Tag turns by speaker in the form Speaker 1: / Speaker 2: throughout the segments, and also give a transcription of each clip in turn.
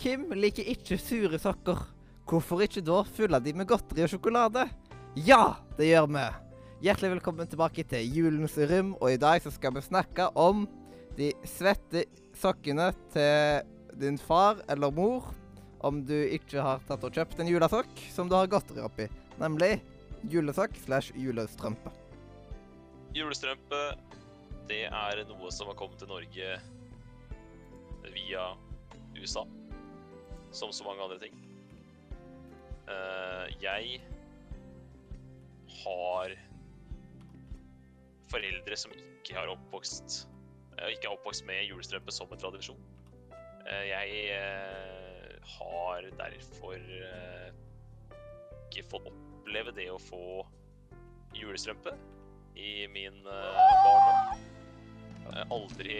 Speaker 1: Kim liker ikke sure sokker. Hvorfor ikke da fylle de med godteri og sjokolade? Ja, det gjør vi! Hjertelig velkommen tilbake til Julens rom, og i dag så skal vi snakke om de svette sokkene til din far eller mor om du ikke har tatt og kjøpt en julesokk som du har godteri oppi. Nemlig julesokk slash julestrømpe.
Speaker 2: Julestrømpe, det er noe som har kommet til Norge via USA. Som så mange andre ting. Eh, jeg har foreldre som ikke har oppvokst eh, ikke er oppvokst med julestrømpe som en tradisjon. Eh, jeg har derfor ikke fått oppleve det å få julestrømpe i min barndom. Jeg har aldri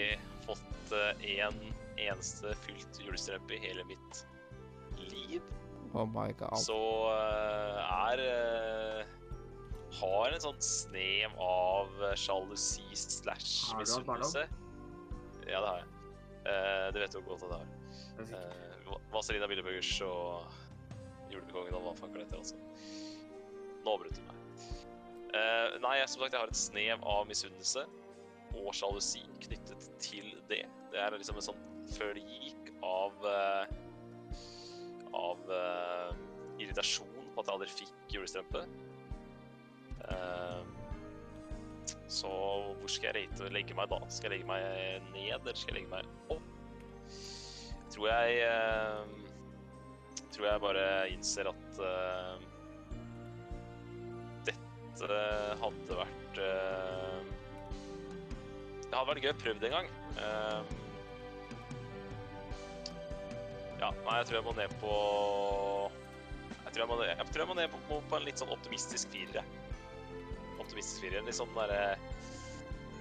Speaker 2: fått eh, en eneste fylt julestrømpe i hele mitt liv.
Speaker 1: Oh my god.
Speaker 2: Så eh, er eh, Har en sånn snev av sjalusi slash misunnelse. Ja, det har jeg. Uh, det vet du godt at jeg har. Eh, Vazelina Billeburgers og Julekongen og hva fanker det heter, altså. Nå avbrøt du meg. Uh, nei, jeg, som sagt, jeg har et snev av misunnelse og sjalusi knyttet til det. Det er liksom en sånn flik av eh, av uh, irritasjon på at jeg aldri fikk julestrømpe. Uh, så hvor skal jeg rate, legge meg da? Skal jeg legge meg ned, eller skal jeg legge meg opp? tror jeg uh, tror jeg bare innser at dette hadde vært Det hadde vært gøy å prøve det en gang. Ja, nei, jeg tror jeg må ned på Jeg tror jeg må, jeg tror jeg må ned på, på, en litt sånn optimistisk firer. jeg. Optimistisk firer. Litt sånn derre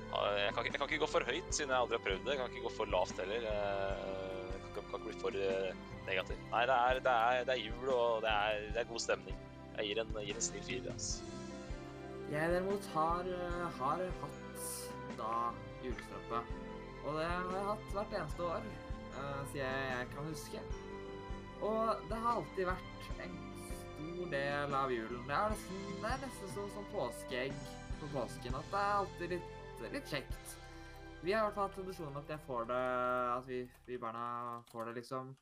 Speaker 2: jeg, ikke- jeg kan ikke gå for høyt, siden jeg aldri har prøvd det. Jeg kan ikke gå for lavt heller. Eh, Jeg kan, ikke bli for eh, negativ. Nei, det er, det er, det er jul, og det er, det er god stemning. Jeg gir en, gir en snill firer. Altså.
Speaker 3: Jeg derimot har, eh, har hatt da julestrømpe. Og det har jeg hatt hvert eneste år uh, siden jeg kan huske. Og det har alltid vært en stor del av julen. Det er nesten, det er nesten sånn som påskeegg på påsken. At det er alltid litt, litt kjekt. Vi har i hvert fall hatt tradisjonen at jeg får det At vi, vi barna får det liksom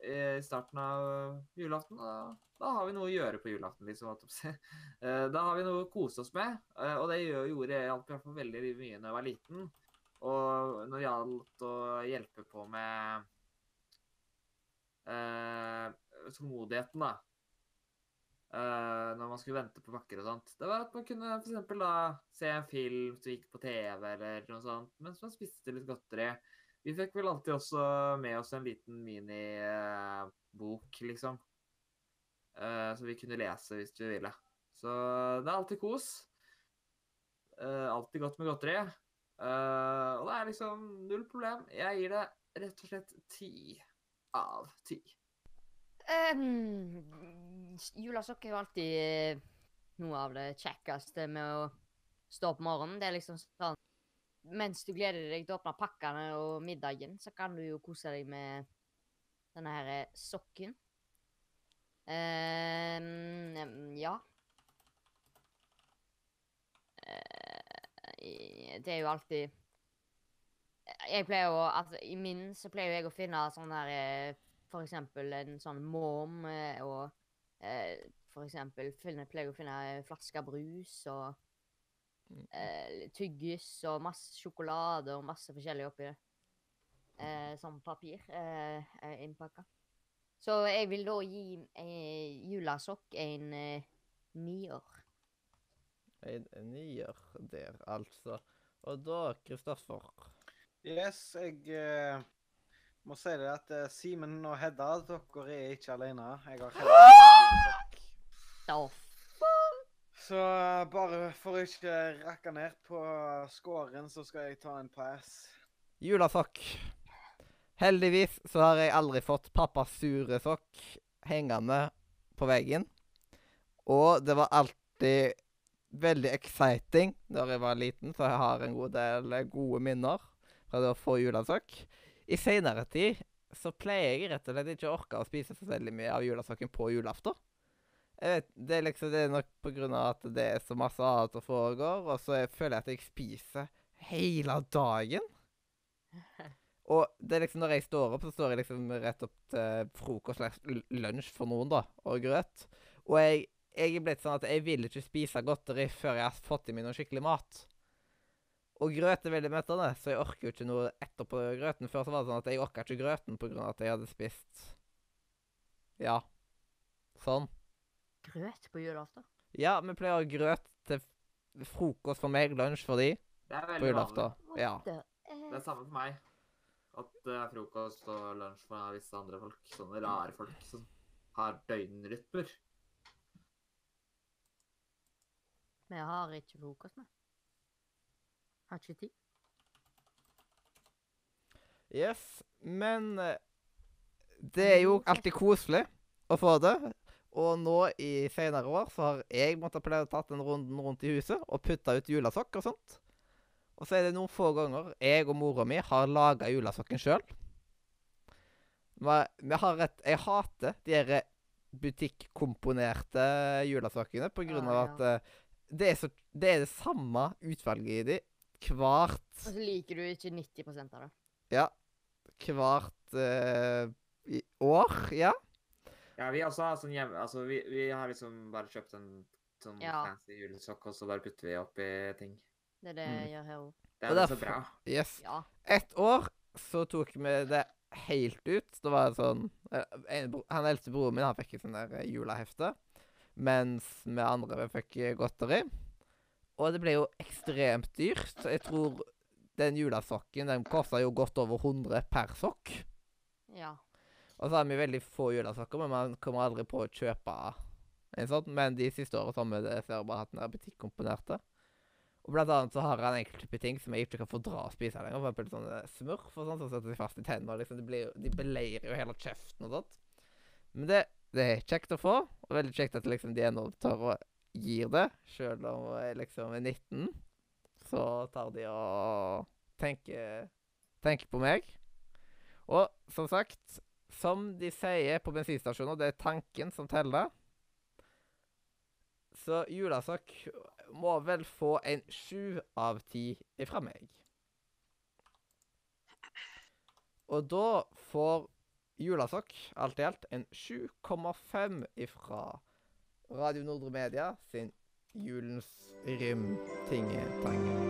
Speaker 3: i starten av julaften. Og da har vi noe å gjøre på julaften, liksom. Eh, Da har vi noe å kose oss med, eh, og det gjorde jeg i hvert fall veldig mye da jeg var liten. Og når det gjaldt å hjelpe på med eh, tålmodigheten, da. Eh, når man skulle vente på pakker og sånt. Det var at man kunne for eksempel da se en film som gikk på TV eller noe sånt, mens man spiste litt godteri. Vi fikk vel alltid også med oss en liten minibok, liksom. Eh, så vi kunne lese hvis vi ville. Så det er alltid kos. Eh, alltid godt med godteri. Eh, og det er liksom null problem. Jeg gir det rett og slett ti av ti.
Speaker 4: Um, Julesokk er jo alltid eh, noe av det kjekkeste med å stå opp morgenen. Det er liksom sånn Mens du gleder deg til å åpne pakkene og middagen, så kan du jo kose deg med denne her eh, sokken. Um, ja. Eh, det er jo alltid Jeg pleier å altså, I min så pleier jeg å finne sånn her eh, for eksempel en sånn mom eh, og eh, for eksempel finne, pleier jeg å finne flasker brus og tyggis og masse sjokolade og masse forskjellig oppi det. Eh, som papir eh, innpakka. Så jeg vil da gi eh, julesokk en eh, nier.
Speaker 1: En nier der, altså. Og da, Kristoffer
Speaker 5: Yes, jeg eh, må si det at eh, Simen og Hedda, dere er ikke alene. Jeg har Hedda.
Speaker 4: Da
Speaker 5: Så eh, bare for å ikke rakke ned på scoren, så skal jeg ta en pass.
Speaker 1: Julesokk. Heldigvis så har jeg aldri fått pappas sure sokk hengende på veggen. Og det var alltid veldig exciting da jeg var liten, så jeg har en god del gode minner fra det å få julesokk. I seinere tid så pleier jeg rett og slett ikke å orke å spise så veldig mye av julesokken på julaften. Jeg vet, Det er liksom det er nok på grunn av at det er så masse annet som foregår, og så jeg føler jeg at jeg spiser hele dagen. Og det er liksom når jeg står opp, så står jeg liksom rett opp til frokost eller lunsj for noen, da, og grøt. Og jeg, jeg er blitt sånn at jeg vil ikke spise godteri før jeg har fått i meg noe skikkelig mat. Og grøt er veldig møtende, så jeg orker jo ikke noe etterpå grøten. Før så var det sånn at jeg orka ikke grøten på av at jeg hadde spist Ja. Sånn.
Speaker 4: Grøt på julaften?
Speaker 1: Ja, vi pleier å ha grøt til frokost for meg, lunsj for de,
Speaker 3: Det er
Speaker 1: på
Speaker 3: veldig vanlig.
Speaker 1: julaften. Ja.
Speaker 4: Det
Speaker 3: Det er samme for meg. At det er frokost og lunsj for visse andre folk. Sånne rare folk som har døgnrytmer.
Speaker 4: Vi har ikke frokost med. Har ikke tid.
Speaker 1: Yes, men eh, det er jo alltid koselig å få det. Og nå i senere år så har jeg måttet pleie å tatt den runden rundt i huset og putta ut julesokk og sånt. Og så er det noen få ganger jeg og mora mi har laga julesokken sjøl. Vi Jeg hater de her butikkomponerte julesokkene på grunn av
Speaker 4: Ah,
Speaker 1: at eh, det, er så, det er det samme utvalget i de hvert
Speaker 4: Og så liker du ikke 90 av det.
Speaker 1: Ja. Hvert eh, år, ja.
Speaker 3: Ja, vi også har sånn hjemme... Altså, vi, vi har liksom bare kjøpt en sånn
Speaker 4: Ja.
Speaker 3: fancy julesokk, og så bare putter vi oppi ting.
Speaker 4: Det er det
Speaker 1: Mm.
Speaker 4: jeg gjør her òg.
Speaker 3: Det er så bra.
Speaker 1: Yes.
Speaker 4: Ja.
Speaker 1: Ett år så tok vi det helt ut. Det var sånn eh, en, Han eldste broren min han fikk et sånt der eh, julehefte, mens vi andre fikk eh, godteri. Og det ble jo ekstremt dyrt. Jeg tror den julesokken den kosta jo godt over 100 per sokk.
Speaker 4: ja.
Speaker 1: Og så har vi veldig få julesokker, men man kommer aldri på å kjøpe en sånn. Men de siste årene så har vi dessverre bare hatt den der butikkomponerte. Og blant annet så har han enkelte type ting som jeg ikke kan fordra å spise lenger. For eksempel sånne smurf og sånn som setter seg fast i tennene. Liksom, de, blir, de beleirer jo hele kjeften og sånt. Men det, det er kjekt å få, og veldig kjekt at liksom de ennå tør å gir det. Selv om jeg liksom er 19, så tar de og tenker, tenker på meg. Og som sagt, som de sier på bensinstasjoner, det er tanken som teller. Så julesokk må vel få en sju av ti ifra meg. Og da får Julasokk, alt i alt, en 7,5 ifra Radio Nordre Media sin Julens rim, tinge, tange.